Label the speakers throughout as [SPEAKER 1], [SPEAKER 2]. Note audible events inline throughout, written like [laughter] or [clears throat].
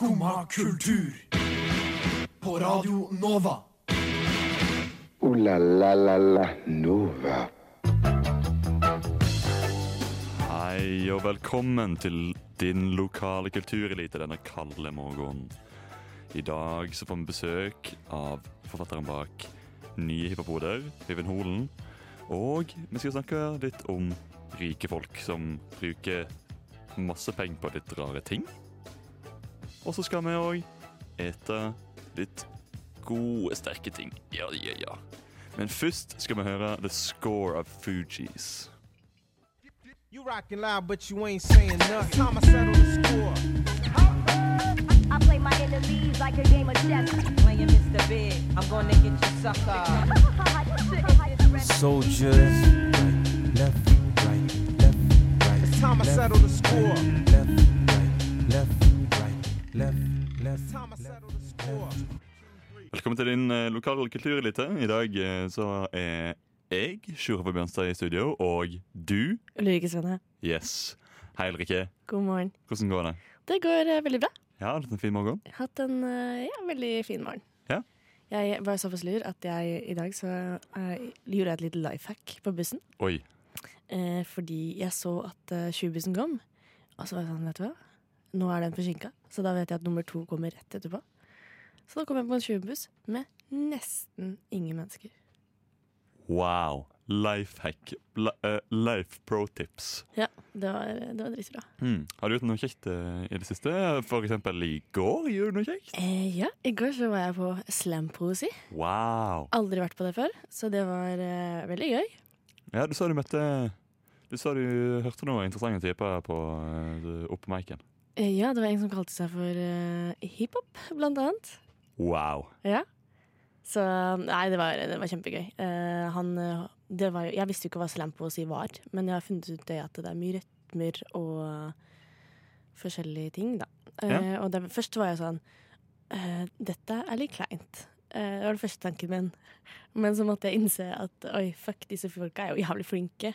[SPEAKER 1] Skumma kultur. På Radio Nova.
[SPEAKER 2] O-la-la-la-la Nova.
[SPEAKER 3] Hei og velkommen til din lokale kulturelite denne kalde morgenen. I dag så får vi besøk av forfatteren bak Nye hippopoder, Øyvind Holen. Og vi skal snakke litt om rike folk som bruker masse penger på litt rare ting. Og så skal vi òg ete litt gode, sterke ting. Ja, ja, ja. Men først skal vi høre The Score of Fugees.
[SPEAKER 4] You rockin' loud, but you ain't saying nothing. Time I settle the score.
[SPEAKER 5] I play my enemies like a game of chess.
[SPEAKER 6] Playing Mr. Big, I'm gonna get you sucker.
[SPEAKER 7] Soldiers, right, left, right, left, right.
[SPEAKER 4] It's time I settle the score.
[SPEAKER 7] Left, right, left, left, left.
[SPEAKER 3] Velkommen til din eh, lokale kulturelite. I dag eh, så er jeg, Sjura på Bjørnstad i studio, og du,
[SPEAKER 8] Ulrikke Svenne,
[SPEAKER 3] yes. Hei, Ulrikke.
[SPEAKER 8] god morgen.
[SPEAKER 3] Hvordan går det?
[SPEAKER 8] Det går eh, veldig bra.
[SPEAKER 3] Ja, det hatt en fin morgen.
[SPEAKER 8] Jeg har hatt en eh, ja, veldig fin morgen.
[SPEAKER 3] Ja.
[SPEAKER 8] Jeg var såpass lur at jeg i dag så eh, gjorde jeg et lite life hack på bussen.
[SPEAKER 3] Oi.
[SPEAKER 8] Eh, fordi jeg så at uh, 20-bussen kom, og så var jeg sånn, vet du hva? Nå er den forsinka, så da vet jeg at nummer to kommer rett etterpå. Så da kom jeg på en 20-buss med nesten ingen mennesker.
[SPEAKER 3] Wow. Life hack. Eh, life pro tips.
[SPEAKER 8] Ja, det var, det var dritbra.
[SPEAKER 3] Mm. Har du gjort noe kjekt eh, i det siste? For eksempel i går gjorde du noe kjekt?
[SPEAKER 8] Eh, ja, i går så var jeg på slampoesi.
[SPEAKER 3] Wow.
[SPEAKER 8] Aldri vært på det før, så det var eh, veldig gøy.
[SPEAKER 3] Ja, du sa du møtte Du sa du hørte noen interessante typer på uh, oppe miken.
[SPEAKER 8] Eh, Ja, det var en som kalte seg for uh, hiphop, blant annet.
[SPEAKER 3] Wow.
[SPEAKER 8] Ja. Så nei, det var, det var kjempegøy. Uh, han, det var, jeg visste jo ikke hva slampoesi var, men jeg har funnet ut det at det er mye rytmer og forskjellige ting, da. Uh,
[SPEAKER 3] Ja.
[SPEAKER 8] Og det, først var jeg sånn Dette er litt kleint. Det var den første tanken min. Men så måtte jeg innse at oi, fuck, disse folka er jo jævlig flinke.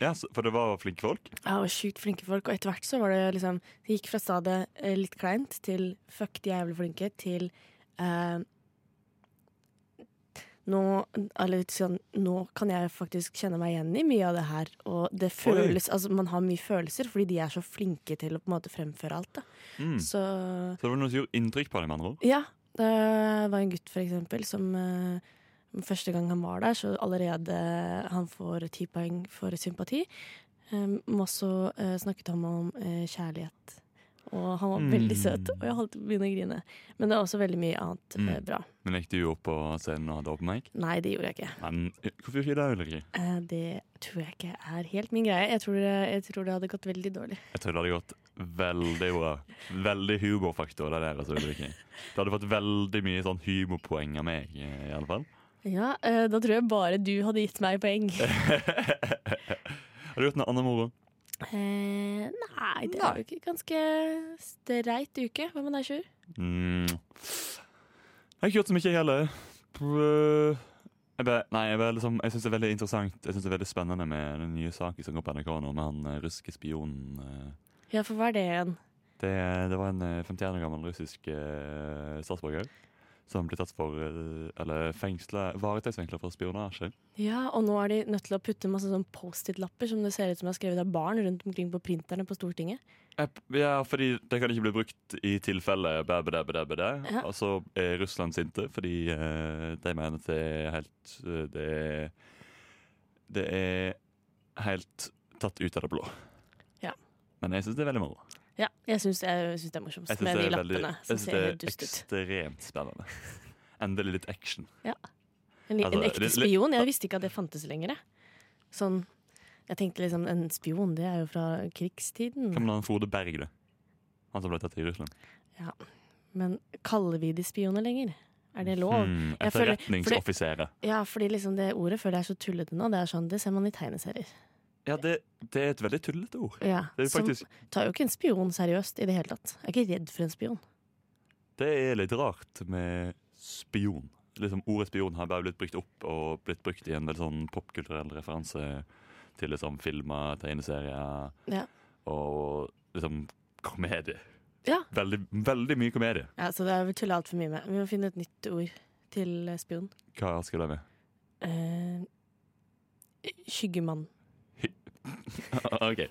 [SPEAKER 3] Ja, For det var flinke folk?
[SPEAKER 8] Ja, og sjukt flinke folk. Og etter hvert så var det liksom Det gikk fra stadiet eh, litt kleint til fuck, de jævlig flinke, til eh, nå, eller sånn, nå kan jeg faktisk kjenne meg igjen i mye av det her. Og det føles Altså, man har mye følelser fordi de er så flinke til å på en måte fremføre alt.
[SPEAKER 3] Mm.
[SPEAKER 8] Så
[SPEAKER 3] Så det var noe som gjorde inntrykk på deg, med andre ord?
[SPEAKER 8] ja. Det var en gutt, for eksempel, som eh, Første gang han var der, så allerede han får ti poeng for sympati. Um, også uh, snakket han om uh, kjærlighet. Og han var veldig
[SPEAKER 3] Mm.
[SPEAKER 8] søt, og jeg holdt på å begynne å grine. Men det er også veldig mye annet eh,
[SPEAKER 3] Mm.
[SPEAKER 8] bra.
[SPEAKER 3] Men gikk du opp på scenen og hadde open mic?
[SPEAKER 8] Nei, det gjorde jeg ikke.
[SPEAKER 3] Men eh, hvorfor ikke det, Ulrikke?
[SPEAKER 8] Uh, det tror jeg ikke er helt min greie. Jeg tror, det, jeg tror det hadde gått veldig dårlig.
[SPEAKER 3] Jeg tror det hadde gått veldig bra. Veldig humorfaktor, det der. Altså. Du hadde fått veldig mye sånn humorpoeng av meg, eh, i alle fall.
[SPEAKER 8] Ja, eh, da tror jeg bare du hadde gitt meg poeng. [laughs]
[SPEAKER 3] Har du gjort noe annet moro?
[SPEAKER 8] Eh, nei, det er jo ikke ganske streit uke. Hva med deg, Sjur?
[SPEAKER 3] Mm. Jeg har ikke gjort så mye, jeg heller. Jeg, bare, nei, jeg, liksom, jeg syns det er veldig interessant Jeg synes det er veldig spennende med den nye saken som går på NRK nå, med han eh, russiske spionen. eh.
[SPEAKER 8] Ja, for hva er det igjen?
[SPEAKER 3] Det, det var en eh, 51 år gammel russisk eh, statsborger som ble tatt for eh, Eller fengsla, varetektsfengsla for spionasje.
[SPEAKER 8] Ja, og nå er de nødt til å putte masse sånn Post-It-lapper som det ser ut som er skrevet av barn rundt omkring på printerne på Stortinget.
[SPEAKER 3] Ja, fordi det kan ikke bli brukt i tilfelle bæ, bæ, bæ, bæ, bæ, bæ.
[SPEAKER 8] Ja.
[SPEAKER 3] Og så er Russland sinte fordi eh, de mener at det er helt eh, Det er, det er helt tatt ut av det blå.
[SPEAKER 8] Ja.
[SPEAKER 3] Men jeg syns det er veldig moro.
[SPEAKER 8] Ja, jeg syns det, er morsomt
[SPEAKER 3] Jeg synes
[SPEAKER 8] med de lappene
[SPEAKER 3] jeg synes det er ekstremt spennende. [laughs] Endelig litt action.
[SPEAKER 8] En,
[SPEAKER 3] Altså,
[SPEAKER 8] en ekte spion? Jeg visste ikke at det fantes lenger. Sånn, jeg tenkte liksom, En spion det er jo fra krigstiden.
[SPEAKER 3] Hva med han Frode Berg, det? Han som ble tatt i Russland.
[SPEAKER 8] Men kaller vi de spioner lenger? Er det lov?
[SPEAKER 3] Hmm, Etterretningsoffiserer.
[SPEAKER 8] Ja, fordi liksom det ordet føler jeg er så tullete nå. Det er sånn, det ser man i tegneserier.
[SPEAKER 3] Ja, det, det er et veldig tullete ord.
[SPEAKER 8] Ja,
[SPEAKER 3] Det er
[SPEAKER 8] som tar jo ikke en spion seriøst i det hele tatt. Jeg er ikke redd for en spion.
[SPEAKER 3] Det er litt rart med spion. Liksom, ordet spion har bare blitt brukt opp og blitt brukt i en veldig sånn popkulturell referanse til liksom filmer, tegneserier
[SPEAKER 8] Ja.
[SPEAKER 3] og liksom komedie.
[SPEAKER 8] Ja.
[SPEAKER 3] Veldig, veldig mye komedie.
[SPEAKER 8] ja, så det er vel tulla altfor mye med. Vi må finne et nytt ord til spion.
[SPEAKER 3] Hva skal det med?
[SPEAKER 8] Eh, skyggemann. [laughs]
[SPEAKER 3] OK.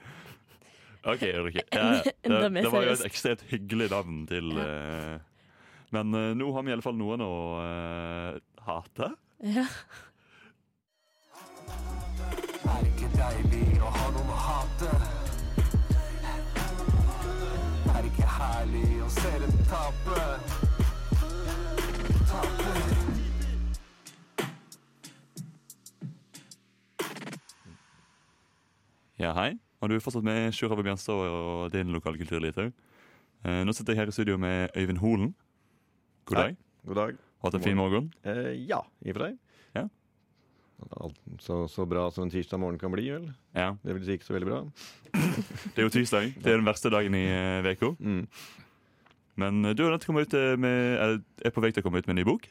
[SPEAKER 3] OK, Ulrikke. Ja, ja. Det, det var jo et ekstremt hyggelig navn til uh, Men uh, nå har vi i alle fall noen å uh, hate.
[SPEAKER 8] Ja.
[SPEAKER 1] Er ikke deilig å ha noen å hate? Er ikke herlig å se dem? Tape.
[SPEAKER 3] Ja, hei. Og du er fortsatt med Sjur Have Bjørnstad og din lokale kulturelite? Eh, nå sitter jeg her i studio med Øyvind Holen. God
[SPEAKER 9] Hei.
[SPEAKER 3] dag.
[SPEAKER 9] God dag.
[SPEAKER 3] Hatt en fin morgen?
[SPEAKER 9] Eh, ja, i og for seg.
[SPEAKER 3] Ja.
[SPEAKER 9] Så, så bra som en tirsdag morgen kan bli, vel.
[SPEAKER 3] Ja.
[SPEAKER 9] Det vil si ikke så veldig bra. [laughs]
[SPEAKER 3] Det er jo tirsdag. Det er den verste dagen i eh, uka.
[SPEAKER 9] Mm.
[SPEAKER 3] Men eh, du er, ut med, er på vei til å komme ut med en ny bok.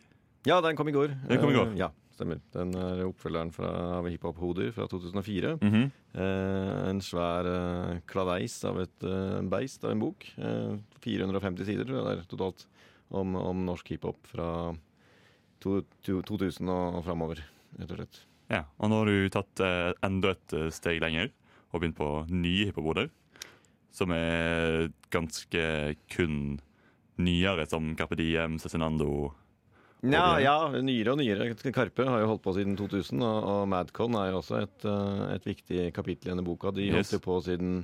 [SPEAKER 9] Ja, den kom i går.
[SPEAKER 3] Den kom i går.
[SPEAKER 9] Uh, ja, stemmer. Den er oppfølgeren fra, av Hiphop-hoder fra 2004.
[SPEAKER 3] Mhm.
[SPEAKER 9] Eh, en svær eh, kladeis av et eh, beist av en bok. Eh, 450 sider tror jeg det er totalt om, om norsk hiphop fra to, to, 2000 og, framover, rett og slett.
[SPEAKER 3] Ja, og nå har du tatt eh, enda et eh, steg lenger og begynt på nye hippopoder. Som er ganske kun nyere, som Carpe Diem, Cezinando
[SPEAKER 9] Ja, ja, nyere og nyere. Karpe har jo holdt på siden 2000, og, og Madcon er jo også et, eh, et viktig kapittel i denne boka. De holdt jo på siden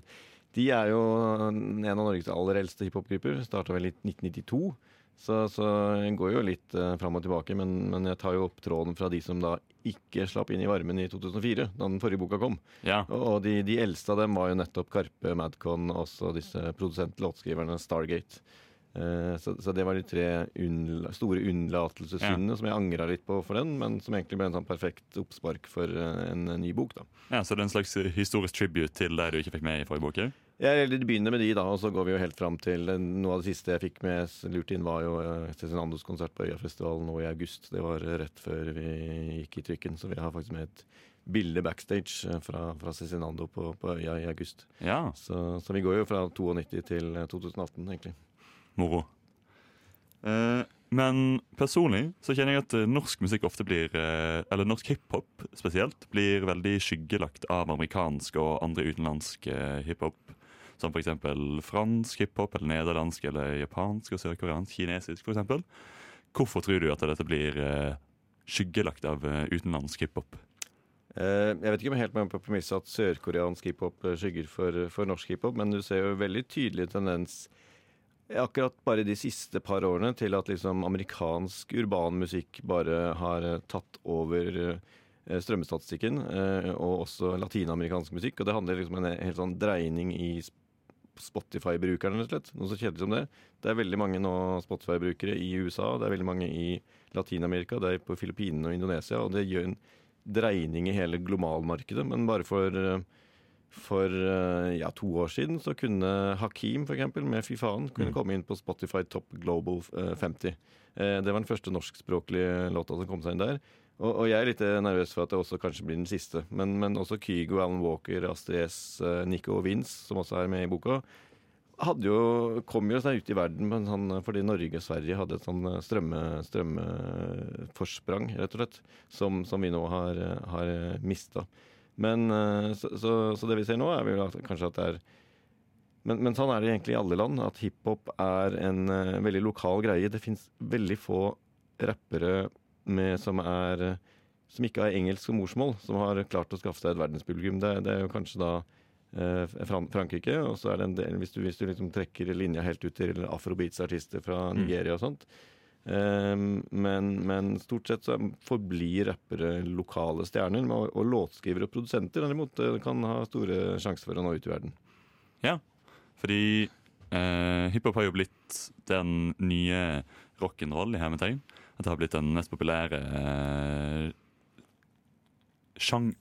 [SPEAKER 9] De er jo en av Norges aller eldste hiphopgrupper. Starta vel i 1992. Så, så jeg går jo litt uh, fram og tilbake, men, men jeg tar jo opp tråden fra de som da ikke slapp inn i varmen i 2004, da den forrige boka kom.
[SPEAKER 3] Ja,
[SPEAKER 9] Og, og de, de eldste av dem var jo nettopp Karpe, Madcon og også disse produsent-låtskriverne Stargate. Eh, så, så det var de tre unnla, store unnlatelsessyndene som jeg angra litt på for den, men som egentlig ble en sånn perfekt oppspark for eh, en, ny bok. da.
[SPEAKER 3] ja, Så det er en slags historisk tribute til det du ikke fikk med i forrige bok? ja?
[SPEAKER 9] Jeg eller, begynner med de, da, og så går vi jo helt fram til eh, Noe av det siste jeg fikk med lurt inn, var jo eh, Cezinandos konsert på Øyafestivalen nå i august. Det var eh, rett før vi gikk i trykken, så vi har faktisk med et bilde backstage eh, fra, fra Cezinando på, på Øya i august.
[SPEAKER 3] Ja,
[SPEAKER 9] Så, så vi går jo fra 92 til eh, 2018, egentlig.
[SPEAKER 3] Moro. Eh, men personlig så kjenner jeg at eh, norsk musikk ofte blir eh, Eller norsk hiphop spesielt blir veldig skyggelagt av amerikansk og andre utenlandsk eh, hiphop. Som f.eks. fransk hiphop, eller nederlandsk, eller japansk og sørkoreansk, kinesisk f.eks. Hvorfor tror du at dette blir skyggelagt av utenlandsk hiphop?
[SPEAKER 9] Jeg vet ikke om jeg helt med på premisset at sørkoreansk hiphop skygger for, for norsk hiphop, men du ser jo veldig tydelig tendens akkurat bare de siste par årene til at liksom amerikansk urban musikk bare har eh, tatt over eh, strømmestatistikken, eh, og også latinamerikansk musikk. Og det handler liksom om en helt sånn dreining i Spotify-brukerne, rett og slett. Noe så kjedelig som det. Det er veldig mange nå Spotify-brukere i USA, det er veldig mange i Latin-Amerika, det er på Filippinene og Indonesia, og det gjør en dreining i hele globalmarkedet. Men bare for, for eh, ja, to år siden så kunne Hakim for eksempel, med Fy faen kunne
[SPEAKER 3] Mm.
[SPEAKER 9] komme inn på Spotify Top Global eh, 50. Eh, Det var den første norskspråklige låta som kom seg inn der. Og, og jeg er litt eh, nervøs for at det også kanskje blir den siste. Men, men også Kygo, Alan Walker, Astrid S, eh, Nico og Vince, som også er med i boka, hadde jo, kom jo seg ut i verden sånn, fordi Norge og Sverige hadde et sånn strømme, strømmeforsprang, rett og slett, som, som vi nå har, har mista. Men eh, så, så, så det vi ser nå, er vel at, kanskje at det er men, men sånn er det egentlig i alle land, at hiphop er en uh, veldig lokal greie. Det fins veldig få rappere med, som, er, eh, som ikke har engelsk som morsmål, som har klart å skaffe seg et verdenspublikum. Det, det er jo kanskje da uh, Fran Frankrike, og så er det en del, hvis du, hvis du liksom trekker linja helt ut til afrobeats-artister fra Nigeria og sånt. Um, men, men stort sett så forblir rappere lokale stjerner, og, låtskrivere og produsenter derimot eh, kan ha store sjanser for å nå ut i verden.
[SPEAKER 3] Ja, fordi eh, hiphop har jo blitt den nye rock'n'roll i hermetegn. At det har blitt den mest populære eh,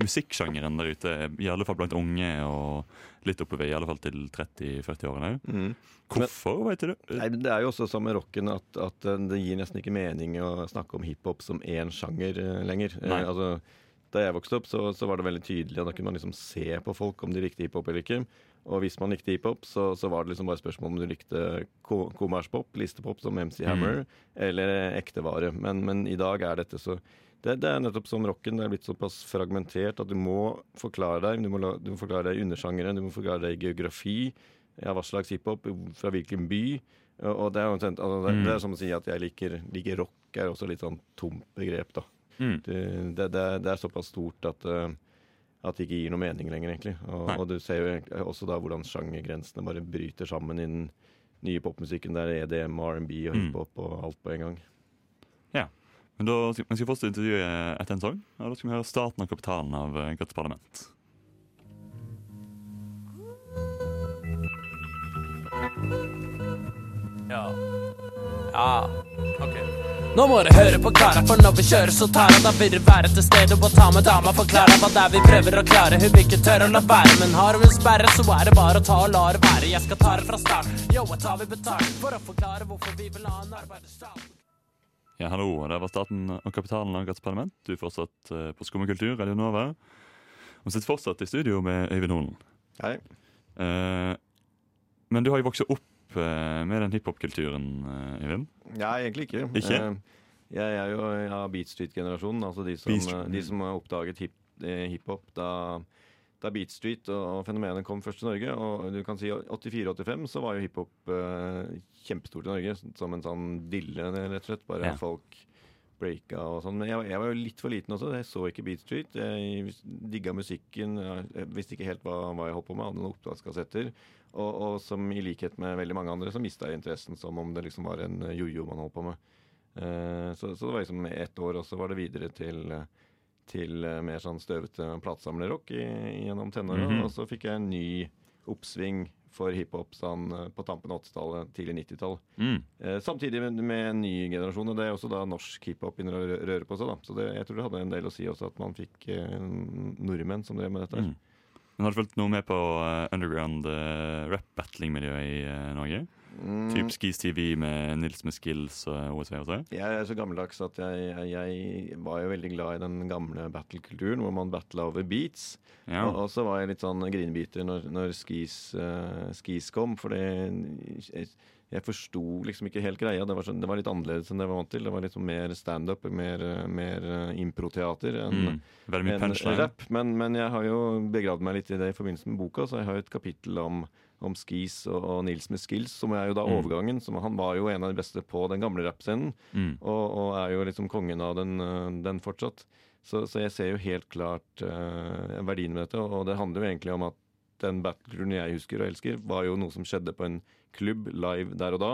[SPEAKER 3] musikksjangeren der ute. I alle fall blant unge og litt oppover, i alle fall til 30-40-årene. Hvorfor, vet du?
[SPEAKER 9] Nei, Det er jo også som med rocken at, at eh, det gir nesten ikke mening å snakke om hiphop som én sjanger eh, lenger. Eh,
[SPEAKER 3] Nei.
[SPEAKER 9] altså, da jeg vokste opp, så, så var det veldig tydelig, og da kunne man liksom se på folk om de likte hiphop eller ikke. Og hvis man likte hiphop, så, så var det liksom bare spørsmål om du likte ko kommerspop, listepop som MC Hammer, eller ektevare. Men, men i dag er dette så det, det er nettopp som rocken. Det er blitt såpass fragmentert at du må forklare deg. Du må, la, du må forklare deg undersjangere, du må forklare deg geografi. Ja, hva slags hiphop, fra hvilken by. Og, det, er omtrent, altså, det, det er som å si at jeg liker, liker rock, er også litt sånn tomt begrep, da.
[SPEAKER 3] Mm.
[SPEAKER 9] Det, det, er- såpass stort at, eh, at det ikke gir noe mening lenger, egentlig. Og, og du ser jo også da hvordan sjangergrensene bare bryter sammen i den nye popmusikken. Der er EDM, R&B og
[SPEAKER 3] Mm.
[SPEAKER 9] hiphop og alt på en gang.
[SPEAKER 3] Men da skal vi fortsette intervjuet etter en sang. Og da skal vi høre starten av kapitalen av eh, parlament.
[SPEAKER 10] Ja. Ja, ok. Nå må du høre på kara, for når vi kjører så tar han Da vil det være til stede og ta med dama Forklare hva det er vi prøver å klare Hun vil ikke tørre å la være Men har hun sperre, så er det bare å ta og la det være Jeg skal ta det fra start Yo, jeg tar vi betalt For å forklare hvorfor vi vil ha en arbeiderstat
[SPEAKER 3] Ja, hallo. Det var starten av kapitalen av Gats parlament. Du er fortsatt eh, på Skummakultur, Radio Nova. Og sitter fortsatt i studio med Øyvind Holen.
[SPEAKER 9] Hei.
[SPEAKER 3] Eh, men du har jo vokst opp eh, med den hiphop-kulturen, eh, Øyvind.
[SPEAKER 9] Ja, egentlig ikke.
[SPEAKER 3] Ikke?
[SPEAKER 9] Eh, Jeg er jo av Beat Street-generasjonen. Altså de som,
[SPEAKER 3] Beat Street.
[SPEAKER 9] de som har oppdaget hip, eh, hiphop da, da Beat Street og, fenomenet kom først til Norge. Og du kan si 84-85 så var jo hiphop eh, kjempestort i Norge. Som en sånn dille, rett og slett. Bare
[SPEAKER 3] Ja.
[SPEAKER 9] folk breaka og sånn. Men jeg, var- jeg var jo litt for liten også. Jeg så ikke Beat Street. Jeg digga musikken. Jeg visste ikke helt hva, hva jeg holdt på med. Hadde noen opptakskassetter. Og, og som i likhet med veldig mange andre, så mista jeg interessen som om det liksom var en jojo man holdt på med. Eh, så, så det var liksom ett år, og så var det videre til, eh, til eh, mer sånn støvete platesamlerrock gjennom tenåra.
[SPEAKER 3] -hmm.
[SPEAKER 9] Og så fikk jeg en ny oppsving for hiphop sånn eh, på tampen av 80-tallet, tidlig 90-tall.
[SPEAKER 3] Mm.
[SPEAKER 9] Eh, samtidig med, med en ny generasjon, og det er også da norsk hiphop begynner å røre på seg. da. Så det, jeg tror det hadde en del å si også at man fikk eh, nordmenn som drev med dette. her.
[SPEAKER 3] Mm. Men har du fulgt noe med på uh, underground uh, rap-battling-miljøet i uh, Norge?
[SPEAKER 9] Mm.
[SPEAKER 3] Typ Skis TV med Nils med skills og OSV og så?
[SPEAKER 9] Jeg er så gammeldags at jeg, jeg, jeg var jo veldig glad i den gamle battle-kulturen, hvor man battla over beats.
[SPEAKER 3] Ja.
[SPEAKER 9] Og, så var jeg litt sånn grinebiter når, når skis, uh, skis kom, for jeg, jeg forsto liksom ikke helt greia. Det var, så, det var litt annerledes enn det jeg var vant til. Det var litt sånn mer standup, mer, mer eh, improteater enn
[SPEAKER 3] Mm. en,
[SPEAKER 9] enn Men, men jeg har jo begravd meg litt i det i forbindelse med boka, så jeg har jo et kapittel om om skis og, og Nils med skills, som er jo da
[SPEAKER 3] Mm.
[SPEAKER 9] overgangen. Som, han var jo en av de beste på den gamle rappscenen.
[SPEAKER 3] Mm.
[SPEAKER 9] Og, og er jo liksom kongen av den, øh, den fortsatt. Så, så jeg ser jo helt klart uh, verdien med dette, og det handler jo egentlig om at den battlegrounden jeg husker og elsker, var jo noe som skjedde på en klubb live der og da.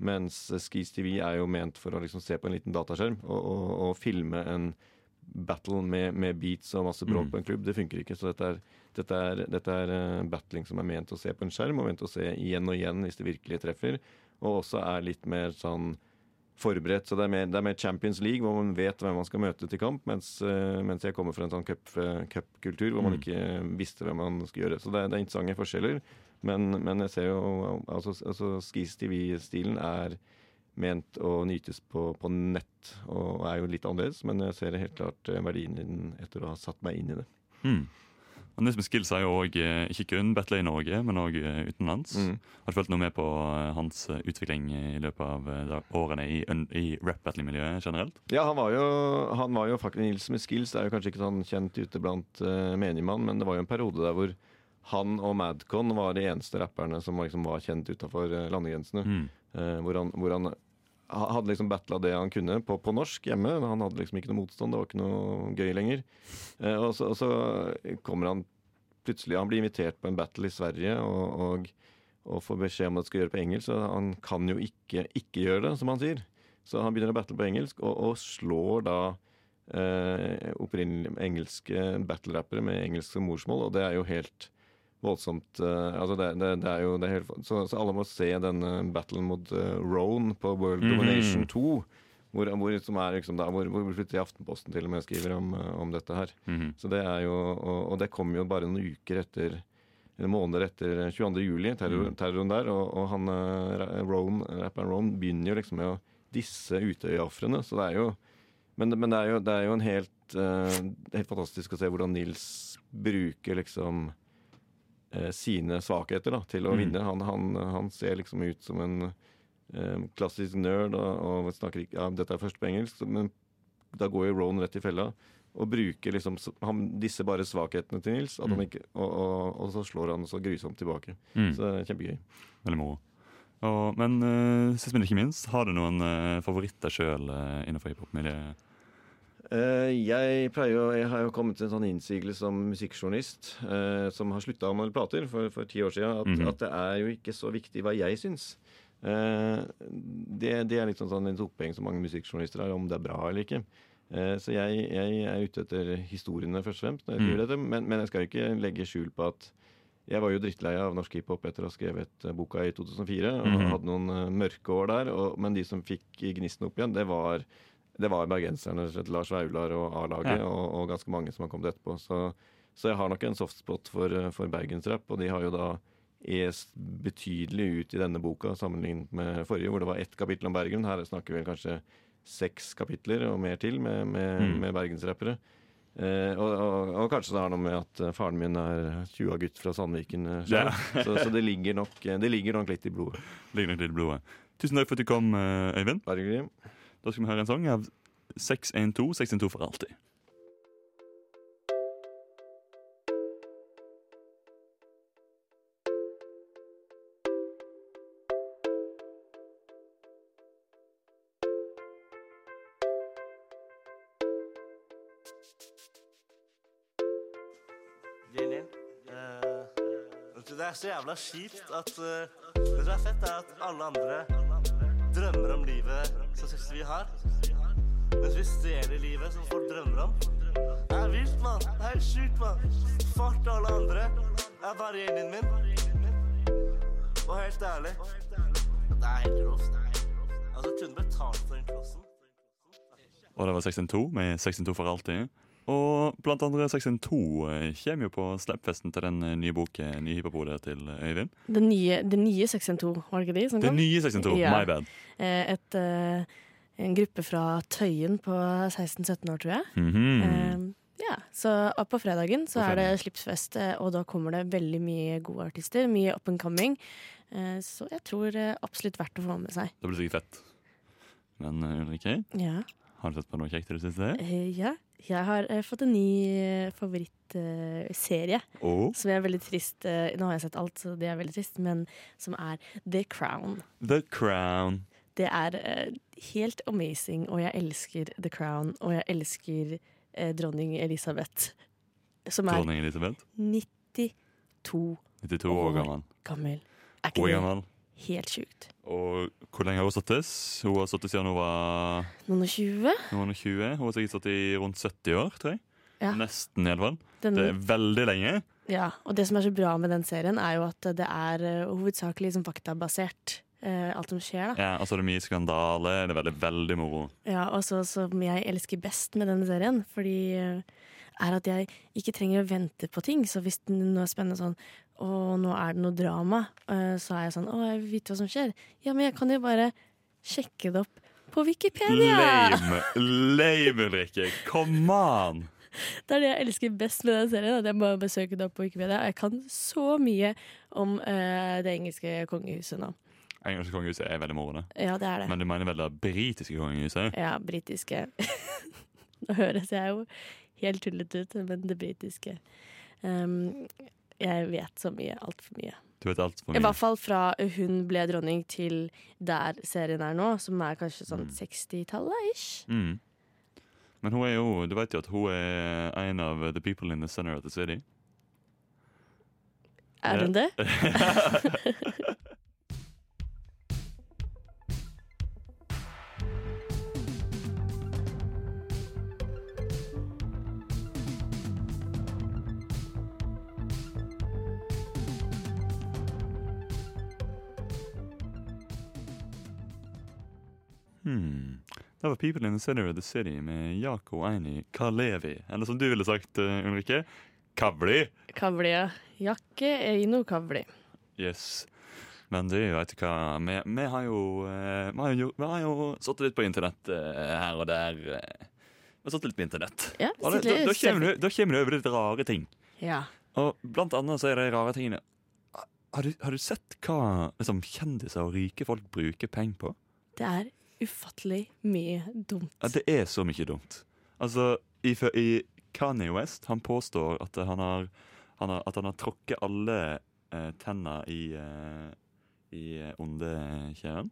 [SPEAKER 9] Mens Skis TV er jo ment for å liksom se på en liten dataskjerm og, og, og filme en battle med, med beats og masse bråk
[SPEAKER 3] Mm.
[SPEAKER 9] på en klubb. Det funker ikke. Så dette er, dette er, dette er eh, battling som er ment å se på en skjerm, og ment å se igjen og igjen hvis det virkelig treffer. Og også er litt mer sånn forberedt. Så det er, mer, det er mer Champions League, hvor man vet hvem man skal møte til kamp. Mens, eh, mens jeg kommer fra en sånn cup- eh, hvor man
[SPEAKER 3] Mm.
[SPEAKER 9] ikke visste hvem man skulle gjøre. Så det, er- det er interessante forskjeller. Men, men jeg ser jo altså, altså Skis TV-stilen er ment å nytes på, på nett, og er jo litt annerledes. Men jeg ser helt klart verdien i den etter å ha satt meg inn i det.
[SPEAKER 3] Mm. Og Nils med skills er jo også, eh, ikke kun battler i Norge, men òg utenlands.
[SPEAKER 9] Mm.
[SPEAKER 3] Har du fulgt noe med på eh, hans eh, utvikling i løpet av eh, årene i, i rap-battling-miljøet generelt?
[SPEAKER 9] Ja, han var jo, han var jo faktisk Nils med skills er jo kanskje ikke sånn kjent ute blant uh, menigmann, men det var jo en periode der hvor han og Madcon var de eneste rapperne som liksom var kjent utafor landegrensene.
[SPEAKER 3] Mm.
[SPEAKER 9] Uh, hvor, han, hvor han ha- hadde liksom battla det han kunne på, på norsk hjemme. men Han hadde liksom ikke noe motstand, det var ikke noe gøy lenger. Eh, og, så, og så kommer han plutselig Han blir invitert på en battle i Sverige og, og, og får beskjed om at det skal gjøre på engelsk. Så han kan jo ikke ikke gjøre det, som han sier. Så han begynner å battle på engelsk, og, og slår da eh, opprinnelig engelske battle-rappere med engelsk som morsmål, og det er jo helt voldsomt uh, altså det, det, det er jo det helt, så, så alle må se denne battlen mot uh, Rone på World
[SPEAKER 3] Mhm.
[SPEAKER 9] Domination 2. Hvor, hvor, som er liksom da, hvor, hvor plutselig Aftenposten til og med skriver om, eh, om dette her.
[SPEAKER 3] Mhm.
[SPEAKER 9] Så det er jo, og, og det kom jo bare noen uker etter eller måneder etter 22. juli, terror,
[SPEAKER 3] Mm.
[SPEAKER 9] terroren der. Og, og han eh, Roan, rapperen Roan begynner jo liksom med å disse Utøya-ofrene. Så det er jo men, men det, er jo, det er jo en helt eh, er helt fantastisk å se hvordan Nils bruker liksom eh, sine svakheter da, til å
[SPEAKER 3] Mm.
[SPEAKER 9] vinne. Han, han, han ser liksom ut som en um, klassisk nerd og, og snakker ikke ja, Dette er først på engelsk, men da går jo Rowan rett i fella. Og bruker liksom han, disse bare svakhetene til Nils, at han
[SPEAKER 3] Mm.
[SPEAKER 9] ikke, og, og, og så slår han så grusomt tilbake.
[SPEAKER 3] Mm.
[SPEAKER 9] Så det er kjempegøy.
[SPEAKER 3] Veldig moro. Men uh, sist, men ikke minst, har du noen uh, favoritter sjøl uh, innenfor hiphop-miljøet?
[SPEAKER 9] Eh, jeg jo, jeg har jo kommet til en sånn innsigelse som musikkjournalist eh, som har slutta å anmelde plater for, for ti år siden, at,
[SPEAKER 3] Mhm.
[SPEAKER 9] at det er jo ikke så viktig hva jeg syns. Eh, det, det er litt sånn, en et opphengt som mange musikkjournalister har, om det er bra eller ikke. Eh, så jeg, jeg er ute etter historiene først og fremst, når jeg
[SPEAKER 3] Mm.
[SPEAKER 9] skriver dette, men, men jeg skal ikke legge skjul på at jeg var jo drittlei av norsk hiphop etter å ha skrevet boka i 2004. og
[SPEAKER 3] Mhm.
[SPEAKER 9] Hadde noen mørke år der, og, men de som fikk gnisten opp igjen, det var det var bergenserne, Lars Vaular og A-laget,
[SPEAKER 3] Ja.
[SPEAKER 9] og, og ganske mange som har kommet etterpå. Så, så jeg har nok en softspot for, eh, for bergensrap, og de har jo da est betydelig ut i denne boka sammenlignet med forrige, hvor det var ett kapittel om Bergen. Her snakker vi vel kanskje seks kapitler og mer til med, med,
[SPEAKER 3] Mm.
[SPEAKER 9] med bergensrappere. Eh, og, og, og kanskje det har noe med at eh, faren min er 20-gutt fra Sandviken eh.
[SPEAKER 3] Ja. [laughs]
[SPEAKER 9] så, så det ligger, nok, det ligger nok litt i blodet.
[SPEAKER 3] Ligger nok litt i blodet. Tusen takk for at du kom, Øyvind.
[SPEAKER 9] Hyggelig.
[SPEAKER 3] Da skal vi høre en sang av 612, 612 for alltid.
[SPEAKER 11] Eh, det er så jævla kjipt at eh, Det som er fett, er at alle andre drømmer om livet som vi har. Mens vi stjeler livet som folk drømmer om. Det er vilt, mann. Det er sjukt, mann. Fuck alle andre. Er bare gjengen min. Og helt ærlig Det er helt rått. Altså, kunne betalt for den plassen.
[SPEAKER 3] Og det var 612 med 612 for alltid. Og blant andre Section 2 kommer jo på slippfesten til den eh, nye boken Nye hiphop-hodet til eh, Øyvind.
[SPEAKER 8] Det nye, det nye 612, var det ikke de som kom?
[SPEAKER 3] Det
[SPEAKER 8] nye
[SPEAKER 3] nye 612,
[SPEAKER 8] Ja.
[SPEAKER 3] my bad.
[SPEAKER 8] Eh, Et, eh, en gruppe fra Tøyen på 16-17 år, tror jeg.
[SPEAKER 3] Mm
[SPEAKER 8] -hmm. ja, så på fredagen så
[SPEAKER 3] På
[SPEAKER 8] er det slipsfest, eh, og da kommer det veldig mye gode artister. Mye up and coming. Eh, Så jeg tror eh, absolutt verdt å få med seg.
[SPEAKER 3] Det blir sikkert fett. Men eh, Ulrikke,
[SPEAKER 8] Ja.
[SPEAKER 3] har du sett på noe kjekt i det siste?
[SPEAKER 8] Eh, ja. Jeg har eh, fått en ny eh, favorittserie
[SPEAKER 3] oh.
[SPEAKER 8] som er veldig trist eh, Nå har jeg sett alt, så det er veldig trist, men som er The Crown.
[SPEAKER 3] The Crown.
[SPEAKER 8] Det er eh, helt amazing, og jeg elsker The Crown, og jeg elsker eh, dronning Elisabeth, som er
[SPEAKER 3] Dronning Elisabeth.
[SPEAKER 8] 92
[SPEAKER 3] 92 år gammel.
[SPEAKER 8] gammel. Er
[SPEAKER 3] Hvor
[SPEAKER 8] ikke det
[SPEAKER 3] gammel.
[SPEAKER 8] Helt sjukt?
[SPEAKER 3] Og hvor lenge har hun sittet? Hun har sittet siden hun var
[SPEAKER 8] Noen og 20?
[SPEAKER 3] noen og 20. Hun har sikkert sittet i rundt 70 år, tror jeg.
[SPEAKER 8] Ja.
[SPEAKER 3] Nesten, iallfall.
[SPEAKER 8] Den,
[SPEAKER 3] Det er veldig lenge.
[SPEAKER 8] ja, og det som er så bra med den serien, er jo at det er eh, hovedsakelig liksom faktabasert, eh, alt som skjer. da.
[SPEAKER 3] Ja, altså det er mye skandale. Det er veldig, veldig moro.
[SPEAKER 8] Ja, og så som jeg elsker best med denne serien, fordi eh, er at jeg ikke trenger å vente på ting. Så hvis det noe er spennende sånn Å, nå er det noe drama, eh, så er jeg sånn Å, jeg vil vite hva som skjer. Ja, men jeg kan jo bare sjekke det opp på Wikipedia!
[SPEAKER 3] Lame, lame [laughs] Ulrikke. Come on!
[SPEAKER 8] Det er det jeg elsker best med den serien. At jeg må besøke det opp på Wikipedia. Og Jeg kan så mye om uh, det engelske kongehuset nå.
[SPEAKER 3] Engelske kongehuset er veldig moro.
[SPEAKER 8] Ja, det er det.
[SPEAKER 3] Men du mener vel det britiske kongehuset?
[SPEAKER 8] Ja, britiske. [laughs] Nå høres jeg jo helt tullete ut, men det britiske. Um, jeg vet så mye. Altfor mye.
[SPEAKER 3] Du vet alt
[SPEAKER 8] for
[SPEAKER 3] mye.
[SPEAKER 8] I hvert fall fra hun ble dronning til der serien er nå, som er kanskje sånn 60-tallet ish.
[SPEAKER 3] Mm. Men hun er jo, du vet jo at hun er en av the people in the center of the city.
[SPEAKER 8] Er hun det? [laughs] [laughs]
[SPEAKER 3] Hmm. Det var People in the Center of the City med Jako Eini Kalevi. Eller som du ville sagt, uh, Ulrikke, Kavli.
[SPEAKER 8] Kavli, ja. Jakke Eino Kavli.
[SPEAKER 3] Yes. Men du, vet du hva, vi, vi har jo eh, Vi har jo, vi har jo sittet litt på internett eh, her og der. Vi har sittet litt på internett.
[SPEAKER 8] Ja,
[SPEAKER 3] Og det, da, da, kommer du, da kommer du over litt rare ting.
[SPEAKER 8] Ja.
[SPEAKER 3] Og blant annet så er de rare tingene Har du, har du sett hva liksom, kjendiser og rike folk bruker penger på?
[SPEAKER 8] Det er ufattelig mye dumt.
[SPEAKER 3] Ja, det er så mye dumt. Altså, i, i Kanye West han påstår at han har, han har, at han har tråkket alle eh, tenner i, eh, i ondekjeden.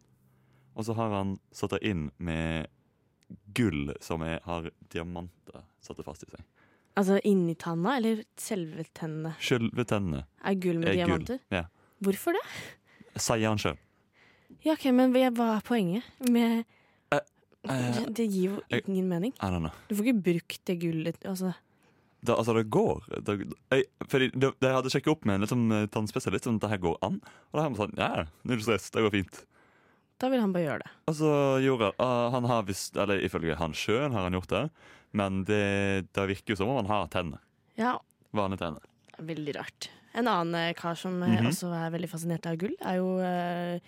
[SPEAKER 3] Og så har han satt det inn med gull som er, har diamanter satt fast i seg.
[SPEAKER 8] Altså inni tanna, eller selve tennene?
[SPEAKER 3] Selve tennene
[SPEAKER 8] Er gull med
[SPEAKER 3] er gull.
[SPEAKER 8] diamanter?
[SPEAKER 3] Ja.
[SPEAKER 8] Hvorfor det?
[SPEAKER 3] Sier han sjøl.
[SPEAKER 8] Ja, ok, Men hva er poenget med
[SPEAKER 3] eh, [laughs]
[SPEAKER 8] Det gir jo ingen mening. Du får ikke brukt det gullet altså.
[SPEAKER 3] Da, altså, det går. Det, jeg, fordi det, jeg hadde sjekket opp med en liksom, tannspesialist om dette her går an. Og da har han sånn Ja, null stress, det går fint.
[SPEAKER 8] Da vil han bare gjøre det.
[SPEAKER 3] Og så gjorde ah, han har visst, eller Ifølge han sjøl har han gjort det, men det, det virker jo som om han har tenner.
[SPEAKER 8] Ja,
[SPEAKER 3] Vanlige tenner.
[SPEAKER 8] veldig rart. En annen eh, kar som mm
[SPEAKER 3] -hmm.
[SPEAKER 8] også er veldig fascinert av gull, er jo eh,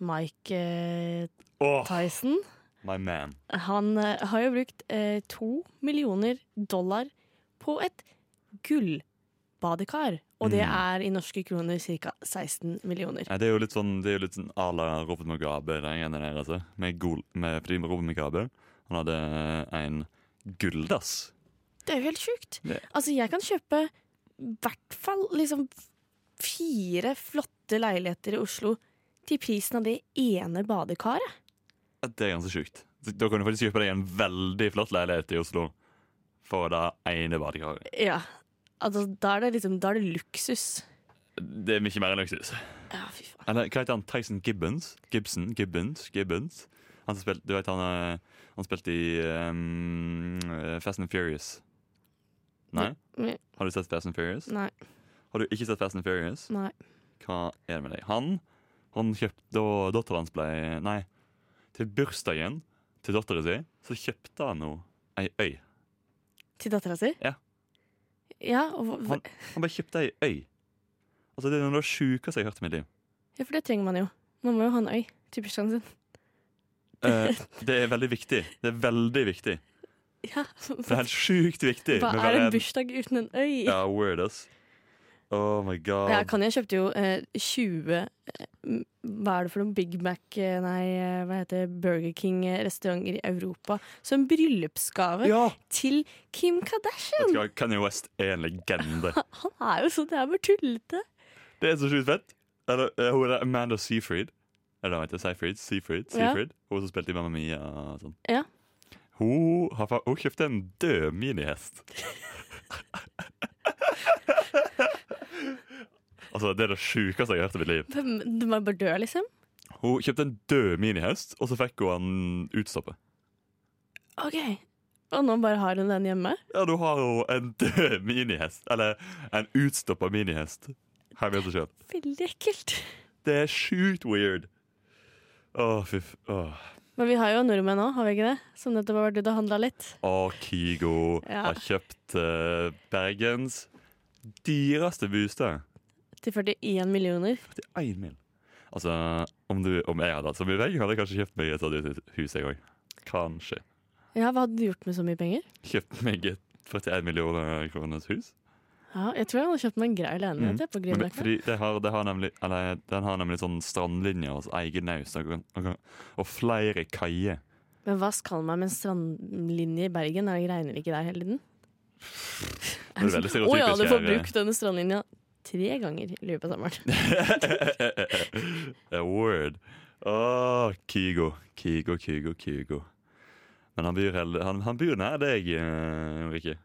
[SPEAKER 8] Mike
[SPEAKER 3] Åh,
[SPEAKER 8] Tyson.
[SPEAKER 3] my man.
[SPEAKER 8] Han eh, har jo brukt eh, to millioner dollar på et gullbadekar. Og det
[SPEAKER 3] Mm.
[SPEAKER 8] er i norske kroner ca. 16 millioner.
[SPEAKER 3] Ja, det er jo litt sånn, det er jo litt sånn à la Robert Mugabe. den ene der, altså. Med gul, med, fordi Robert Mugabe han hadde en gulldass.
[SPEAKER 8] Det er jo helt sjukt.
[SPEAKER 3] Det-
[SPEAKER 8] Altså, jeg kan kjøpe i hvert fall liksom fire flotte leiligheter i Oslo til prisen av det ene badekaret.
[SPEAKER 3] Det er ganske sjukt. Da kan du faktisk kjøpe deg en veldig flott leilighet i Oslo for det ene badekaret.
[SPEAKER 8] Ja. Altså, da er det liksom Da er det luksus.
[SPEAKER 3] Det er mye mer enn luksus.
[SPEAKER 8] Ja, fy faen.
[SPEAKER 3] Eller hva heter han? Tyson Gibbons? Gibson? Gibbons? Gibbons? Han spilte, du vet han, eh, han spilte i um, Fast and Furious. Nei?
[SPEAKER 8] Nei.
[SPEAKER 3] Har du sett Fast and Furious?
[SPEAKER 8] Nei.
[SPEAKER 3] Har du ikke sett Fast and Furious?
[SPEAKER 8] Nei.
[SPEAKER 3] Hva er det med deg? Han, han kjøpte da datteren hans ble Nei, til bursdagen til dattera si, så kjøpte han henne ei øy.
[SPEAKER 8] Til dattera si?
[SPEAKER 3] Ja.
[SPEAKER 8] Ja, og,
[SPEAKER 3] Han, han bare kjøpte ei øy. Altså Det er noe av det sjukeste jeg har hørt i mitt liv.
[SPEAKER 8] ja, for det trenger man jo. Man må jo ha en øy til bursdagen sin.
[SPEAKER 3] Eh, det er veldig viktig. Det er veldig viktig.
[SPEAKER 8] Ja,
[SPEAKER 3] Det er helt sjukt viktig.
[SPEAKER 8] Hva er en bursdag uten en øy?
[SPEAKER 3] Ja, weird ass. Oh my god.
[SPEAKER 8] Ja, Kanye kjøpte jo eh, 20 eh, Hva er det for noen Big Mac eh, Nei, eh, hva heter det? Burger King-restauranter i Europa som bryllupsgave
[SPEAKER 3] Ja.
[SPEAKER 8] til Kim
[SPEAKER 3] Vet
[SPEAKER 8] Kardashian!
[SPEAKER 3] du hva, Kanye West er en legende. [laughs]
[SPEAKER 8] Han er jo sånn, det er bare tullete.
[SPEAKER 3] Det er så sjukt fett. Eller, hun er Amanda Seyfried. Eller hva heter det? Seyfried? Seyfried?
[SPEAKER 8] Ja.
[SPEAKER 3] Hun som spilte i Mamma Mia. og Sånn.
[SPEAKER 8] Ja.
[SPEAKER 3] Hun, hun kjøpte en død minihest. [laughs] [laughs] altså, Det er det sjukeste jeg har hørt i mitt liv.
[SPEAKER 8] Du må bare dø, liksom?
[SPEAKER 3] Hun kjøpte en død minihest, og så fikk hun den utstoppet.
[SPEAKER 8] OK. Og nå bare har hun den hjemme?
[SPEAKER 3] Ja, nå har hun en død minihest. Eller en utstoppa minihest. Her vet du selv.
[SPEAKER 8] Veldig ekkelt.
[SPEAKER 3] Det er sjukt weird. Å, fy f...
[SPEAKER 8] Men vi har jo nordmenn òg, har vi ikke det? Som nettopp har vært ute og handla litt.
[SPEAKER 3] Å, Kygo
[SPEAKER 8] Ja.
[SPEAKER 3] har kjøpt uh, Bergens dyreste bostad.
[SPEAKER 8] Til 41 millioner.
[SPEAKER 3] Til én mil. Altså, om, du, om jeg hadde hatt så mye penger, hadde jeg kanskje kjøpt meg et sånt hus, jeg òg. Kanskje.
[SPEAKER 8] Ja, Hva hadde du gjort med så mye penger?
[SPEAKER 3] Kjøpt meg et 41 millioner kroners hus.
[SPEAKER 8] Ja, Jeg tror jeg hadde kjøpt meg en grei leilighet
[SPEAKER 3] Mm.
[SPEAKER 8] på Grünerløkka.
[SPEAKER 3] fordi det har, det har nemlig, eller, den har nemlig sånn strandlinje og egen naust og, og, og flere kaier.
[SPEAKER 8] Men hva skal man med en strandlinje i Bergen? Er det regner det ikke der hele tiden? Å oh, ja, du får brukt denne strandlinja tre ganger i løpet av sommeren. [laughs]
[SPEAKER 3] Word. Åh, Kygo. Kygo, Kygo, Kygo. Men han byr, han, han byr nær deg, Ulrikke. Rikke.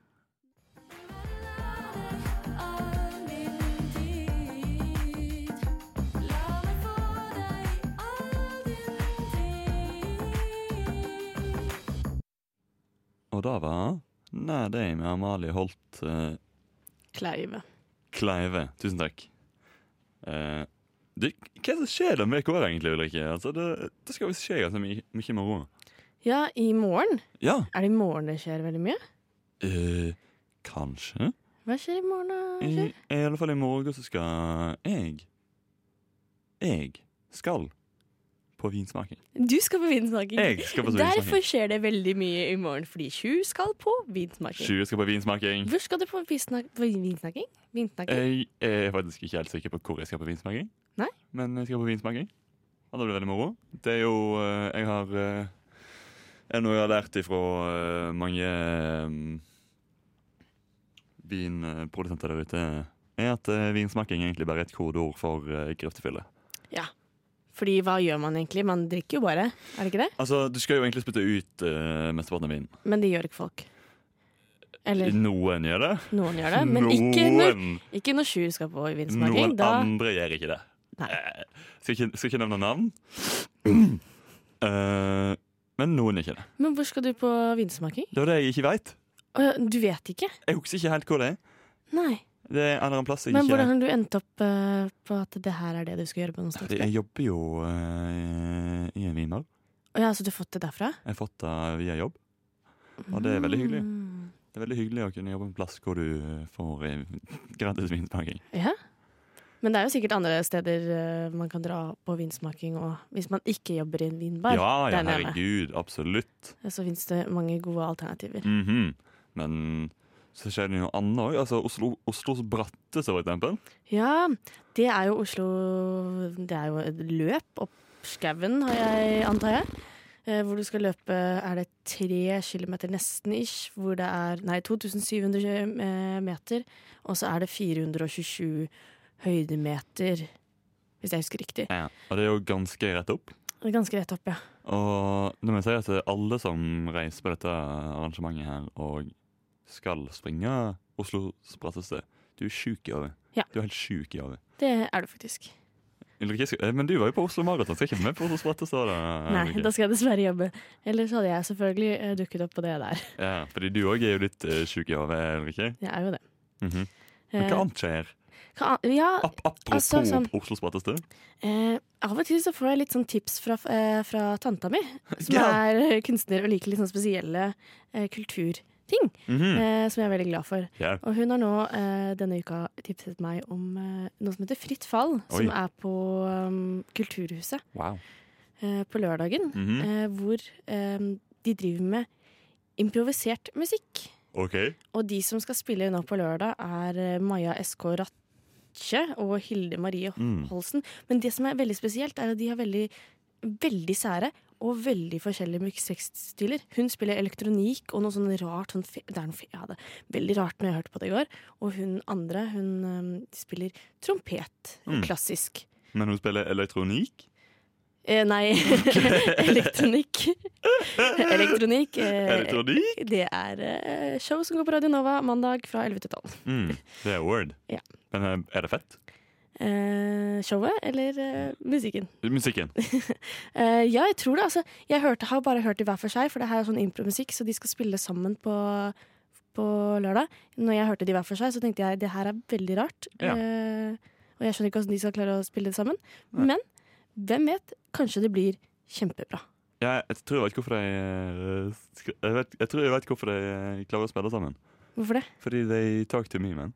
[SPEAKER 3] Og da var nær deg med Amalie Holt eh,
[SPEAKER 8] Kleive.
[SPEAKER 3] Kleive. Tusen takk. Uh, det, hva er det som skjer da med kår, egentlig, Ulrikke? Altså, det, det skal visst skje ganske mye, mye moro.
[SPEAKER 8] Ja, i morgen.
[SPEAKER 3] Ja.
[SPEAKER 8] Er det i morgen det skjer veldig mye?
[SPEAKER 3] Uh, kanskje.
[SPEAKER 8] Hva skjer i morgen, da?
[SPEAKER 3] I, I alle fall i morgen så skal jeg Jeg skal på vinsmaking.
[SPEAKER 8] Du skal på vinsmaking.
[SPEAKER 3] Jeg skal på vinsmaking.
[SPEAKER 8] Derfor skjer det veldig mye i morgen, fordi Sju skal på vinsmaking.
[SPEAKER 3] Sju skal på vinsmaking.
[SPEAKER 8] Hvor skal du på vinsmaking? Vinsmaking?
[SPEAKER 3] Jeg er faktisk ikke helt sikker på hvor jeg skal på vinsmaking.
[SPEAKER 8] Nei?
[SPEAKER 3] Men jeg skal på vinsmaking. Og da blir veldig moro. Det er jo eh, Jeg har eh, Er noe jeg har lært ifra eh, mange vinprodusenter der ute, er at vinsmaking egentlig bare er et kodeord for uh.
[SPEAKER 8] Ja. Fordi hva gjør man egentlig? Man drikker jo bare, er det ikke det?
[SPEAKER 3] Altså, du skal jo egentlig spytte ut uh, mesteparten av vinen.
[SPEAKER 8] Men det gjør ikke folk. Eller
[SPEAKER 3] Noen gjør det.
[SPEAKER 8] noen gjør det, men ikke når,
[SPEAKER 3] Noen.
[SPEAKER 8] ikke når sju skal på vinsmaking.
[SPEAKER 3] Noen
[SPEAKER 8] Da
[SPEAKER 3] andre gjør ikke det.
[SPEAKER 8] Nei.
[SPEAKER 3] Eh, skal, ikke, skal ikke nevne navn. Uh, [clears throat] men noen gjør ikke det.
[SPEAKER 8] Men hvor skal du på vinsmaking?
[SPEAKER 3] Det er det jeg ikke veit.
[SPEAKER 8] Uh, Du vet ikke?
[SPEAKER 3] Jeg husker ikke helt hvor det er.
[SPEAKER 8] Nei.
[SPEAKER 3] Det er en eller annen plass jeg
[SPEAKER 8] Men
[SPEAKER 3] ikke
[SPEAKER 8] hvordan har du endt opp eh, på at det her er det du skal gjøre på
[SPEAKER 3] noen
[SPEAKER 8] sted?
[SPEAKER 3] Jeg jobber jo eh, i en vinhall.
[SPEAKER 8] Å ja, så du har fått det derfra?
[SPEAKER 3] Jeg har fått det via jobb. Og det er veldig hyggelig.
[SPEAKER 8] Mm.
[SPEAKER 3] Det er veldig hyggelig å kunne jobbe på en plass hvor du får eh, gratis vinsmaking.
[SPEAKER 8] Ja. Men det er jo sikkert andre steder eh, man kan dra på vinsmaking og hvis man ikke jobber i en vinbar.
[SPEAKER 3] Ja, ja,
[SPEAKER 8] der nede,
[SPEAKER 3] herregud. Absolutt.
[SPEAKER 8] Så fins det mange gode alternativer.
[SPEAKER 3] Mhm. Men så skjer det noe annet òg. Altså Oslo, Oslos bratteste, for eksempel.
[SPEAKER 8] Ja, det er jo Oslo Det er jo et løp opp skauen, antar jeg. Eh, Hvor du skal løpe er det tre kilometer nesten ish, hvor det er Nei, 2700 eh, meter. Og så er det 427 høydemeter, hvis jeg husker riktig.
[SPEAKER 3] Ja. Og det er jo ganske rett opp.
[SPEAKER 8] Det ganske rett opp, ja.
[SPEAKER 3] Og nå må jeg si at alle som reiser på dette arrangementet her og skal springe Oslo spratteste. du er sjuk i hodet.
[SPEAKER 8] Ja.
[SPEAKER 3] Du er helt sjuk i hodet.
[SPEAKER 8] Det er du faktisk.
[SPEAKER 3] Eh, Men du var jo på Oslo Maraton, skal ikke med på Oslos bratteste? Da,
[SPEAKER 8] Nei, da skal jeg dessverre jobbe. Ellers hadde jeg selvfølgelig eh, dukket opp på det der. [laughs]
[SPEAKER 3] Ja, fordi du òg er jo litt uh, sjuk i hodet, Ulrikke.
[SPEAKER 8] Jeg er jo det.
[SPEAKER 3] Mhm. Men
[SPEAKER 8] Eh,
[SPEAKER 3] hva annet skjer?
[SPEAKER 8] hva ja,
[SPEAKER 3] Ap apropos
[SPEAKER 8] altså, sånn-
[SPEAKER 3] Oslo bratteste.
[SPEAKER 8] Eh, av og til så får jeg litt sånn tips fra, fra tanta mi, som
[SPEAKER 3] Ja.
[SPEAKER 8] er [laughs] kunstner og liker litt sånn spesielle eh, kulturting.
[SPEAKER 3] Mhm.
[SPEAKER 8] eh, som jeg er veldig glad for.
[SPEAKER 3] Yeah.
[SPEAKER 8] Og hun har nå eh, denne uka tipset meg om eh, noe som heter Fritt fall, som er på um, Kulturhuset
[SPEAKER 3] Wow.
[SPEAKER 8] eh, på lørdagen.
[SPEAKER 3] Mhm.
[SPEAKER 8] eh, hvor eh, de driver med improvisert musikk.
[SPEAKER 3] Okay.
[SPEAKER 8] Og de som skal spille nå på lørdag, er Maja SK Ratche og Hilde Marie
[SPEAKER 3] Mm.
[SPEAKER 8] Holsen. Men det som er veldig spesielt, er at de har veldig, veldig sære og veldig forskjellige musikkstiler. Hun spiller elektronikk og noe sånn rart sånn det er noe ja, det er veldig rart når jeg hørte på det i går. Og hun andre, hun um, spiller trompet.
[SPEAKER 3] Mm.
[SPEAKER 8] Klassisk.
[SPEAKER 3] Men hun spiller elektronikk?
[SPEAKER 8] Eh, nei, [laughs] [laughs] elektronikk. Elektronikk. eh,
[SPEAKER 3] Elektronikk?
[SPEAKER 8] Det er eh, show som går på Radio Nova mandag fra 11 til 12.
[SPEAKER 3] Mm, det er word.
[SPEAKER 8] Ja.
[SPEAKER 3] Men eh, er det fett?
[SPEAKER 8] Eh, showet eller eh, musikken?
[SPEAKER 3] Musikken. [laughs]
[SPEAKER 8] Eh, ja, jeg tror det. Altså, jeg hørte, har bare hørt de hver for seg, for det her er sånn impromusikk, så de skal spille sammen på, på lørdag. Når jeg hørte de hver for seg, så tenkte jeg det her er veldig rart.
[SPEAKER 3] Ja.
[SPEAKER 8] Eh, og jeg skjønner ikke hvordan de skal klare å spille det sammen.
[SPEAKER 3] Nei.
[SPEAKER 8] Men hvem vet? Kanskje det blir kjempebra.
[SPEAKER 3] Jeg, jeg tror jeg vet hvorfor de jeg, jeg, jeg tror jeg vet hvorfor de klarer å spille sammen.
[SPEAKER 8] Hvorfor det?
[SPEAKER 3] Fordi they talk to me, man.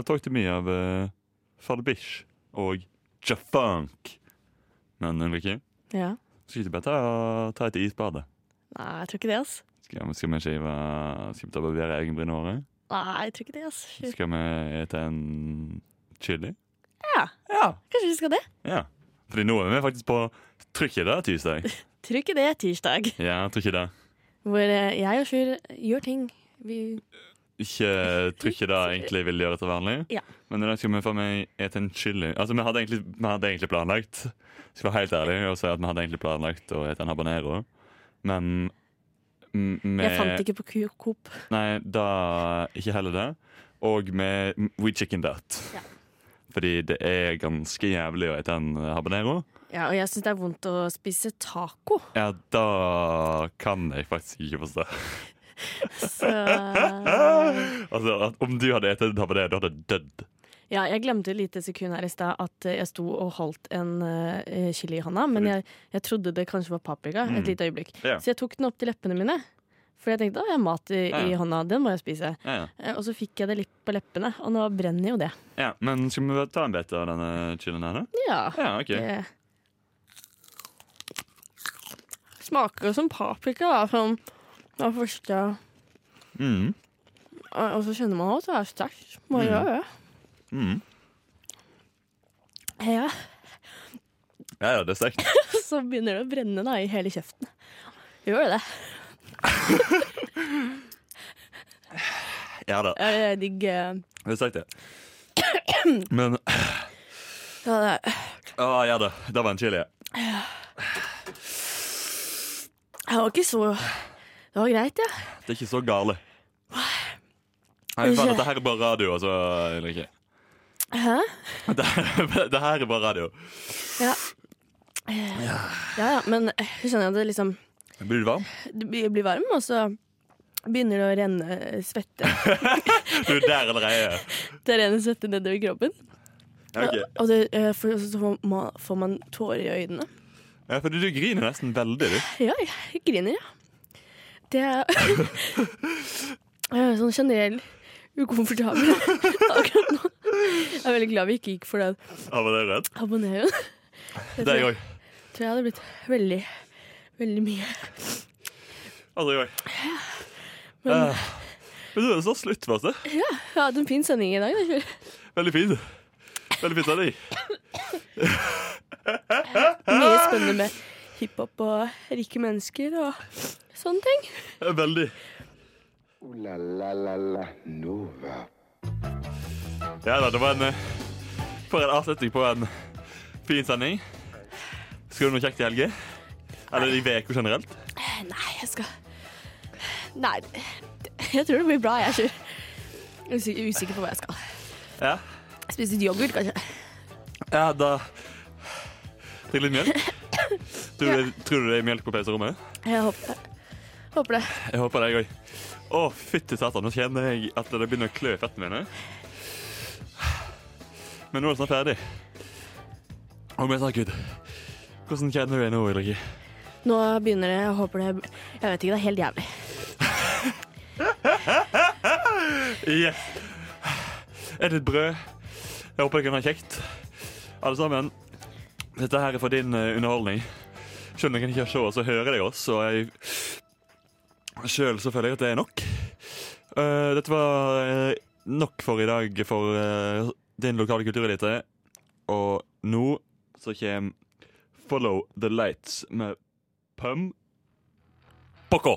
[SPEAKER 3] Hmm. Det var Talk to me av uh, Father Bish og Jafunk. Men Ulrikke,
[SPEAKER 8] Ja.
[SPEAKER 3] skal vi ikke bare ta, ta et isbade?
[SPEAKER 8] Nei, jeg tror ikke det, ass
[SPEAKER 3] Skal, vi- skal vi skive Skal vi ta barbere egenbrynhåret?
[SPEAKER 8] Nei, jeg tror ikke det, ass
[SPEAKER 3] Skal vi ete en chili?
[SPEAKER 8] Ja.
[SPEAKER 3] Ja.
[SPEAKER 8] Kanskje vi skal det?
[SPEAKER 3] Ja. Fordi nå er vi faktisk på Trykk i det tirsdag. [laughs]
[SPEAKER 8] Trykk i det tirsdag.
[SPEAKER 3] Ja, trykk i det.
[SPEAKER 8] Hvor eh, jeg og Sjur gjør ting. Vi
[SPEAKER 3] Ikke tror ikke det egentlig vil gjøre til vanlig.
[SPEAKER 8] Ja.
[SPEAKER 3] Men i dag skal vi få meg ete en chili. Altså, vi hadde egentlig, vi hadde egentlig planlagt Skal være helt ærlig og si at vi hadde egentlig planlagt å ete en habanero. Men vi
[SPEAKER 8] Jeg fant ikke på Coop.
[SPEAKER 3] Nei, da ikke heller det. Og med We Chicken That.
[SPEAKER 8] Ja.
[SPEAKER 3] Fordi det er ganske jævlig å ete en habanero.
[SPEAKER 8] Ja, og jeg syns det er vondt å spise taco.
[SPEAKER 3] Ja, da kan jeg faktisk ikke forstå.
[SPEAKER 8] Så
[SPEAKER 3] altså, om du hadde spist en habanero, du hadde dødd.
[SPEAKER 8] Ja, jeg glemte et lite sekund her i stad at eh, jeg sto og holdt en uh, chili i hånda, men jeg, jeg trodde det kanskje var paprika
[SPEAKER 3] Mm.
[SPEAKER 8] et lite øyeblikk.
[SPEAKER 3] Ja.
[SPEAKER 8] Så jeg tok den opp til leppene mine. For jeg tenkte å, jeg har mat i,
[SPEAKER 3] Ja.
[SPEAKER 8] i hånda, den må jeg spise.
[SPEAKER 3] Ja, ja.
[SPEAKER 8] Eh, Og så fikk jeg det litt på leppene, og nå brenner jo det.
[SPEAKER 3] ja, Men skal vi ta en bit av denne chilien her, da?
[SPEAKER 8] Ja.
[SPEAKER 3] Ja, ok.
[SPEAKER 8] Det smaker som paprika, da, som det første
[SPEAKER 3] Mm.
[SPEAKER 8] Og så kjenner man at det er sterkt. Må
[SPEAKER 3] Mm.
[SPEAKER 8] gjøre det.
[SPEAKER 3] Mm.
[SPEAKER 8] Ja.
[SPEAKER 3] Ja, ja, det er sterkt. [laughs]
[SPEAKER 8] Så begynner det å brenne da, i hele kjeften. Gjør det. [laughs]
[SPEAKER 3] Ja da,
[SPEAKER 8] Er det digg eh,
[SPEAKER 3] det er sterkt, det. [coughs] Men
[SPEAKER 8] Ja, det er
[SPEAKER 3] Å, ja da. Det var en chili.
[SPEAKER 8] Jeg var ikke så Det var greit, ja.
[SPEAKER 3] Det er ikke så gale. Nei, det her er bare radio, altså, Ulrikke.
[SPEAKER 8] Hæ?
[SPEAKER 3] Det, det her er bare radio.
[SPEAKER 8] Ja. Ja ja, men jeg skjønner at det liksom
[SPEAKER 3] Blir du varm?
[SPEAKER 8] Du blir varm, og så begynner det å renne svette. [laughs]
[SPEAKER 3] Du er der allerede.
[SPEAKER 8] Det renner svette nedover kroppen.
[SPEAKER 3] Ja, ok.
[SPEAKER 8] Og det, eh, for, så får man, tårer i øynene.
[SPEAKER 3] Ja, for du griner nesten veldig, du.
[SPEAKER 8] Ja, jeg griner, ja. Det er [laughs] Jeg er sånn generell ukomfortabel [laughs] akkurat nå. Jeg er veldig glad vi ikke gikk for den
[SPEAKER 3] Ja, var det? Det er jeg òg.
[SPEAKER 8] tror jeg hadde blitt veldig, veldig mye.
[SPEAKER 3] Altså, jeg òg.
[SPEAKER 8] Men
[SPEAKER 3] Uh, men du er så slutt, Maste.
[SPEAKER 8] ja, jeg hadde en fin sending i dag. da,
[SPEAKER 3] Veldig fin. Veldig fin sending.
[SPEAKER 8] Mye spennende med hiphop og rike mennesker og sånne ting.
[SPEAKER 3] Veldig.
[SPEAKER 2] Ooh la la la la Nova.
[SPEAKER 3] Ja da, det var en eh, For en avslutning på en fin sending. Skal du noe kjekt i helga? Eller i uka generelt?
[SPEAKER 8] Nei, jeg skal Nei, jeg tror det blir bra. Jeg er ikke usikker, usikker på hva jeg skal.
[SPEAKER 3] Ja.
[SPEAKER 8] Spise litt yoghurt, kanskje.
[SPEAKER 3] Ja, da Drikk litt mjølk. Tror du, det- tror du det er melk på pauserommet?
[SPEAKER 8] Jeg håper det. Håper det.
[SPEAKER 3] Jeg håper det, jeg òg. Å, fytti satan, nå kjenner jeg at det begynner å klø i føttene mine. Men nå er det snart ferdig. Å, men gud Hvordan kjenner du deg nå, Ulrikke?
[SPEAKER 8] Nå begynner det. Jeg håper det Jeg vet ikke, det er helt jævlig.
[SPEAKER 3] Yes. Et litt brød? Jeg håper dere kan ha kjekt. Alle sammen. Dette her er for din eh, underholdning. Selv om dere ikke se oss, så hører jeg oss. Og jeg sjøl føler jeg at det er nok. Uh, dette var uh, nok for i dag for uh, din lokale kulturelite. Og nå så kommer Follow the Lights med Pum Poco.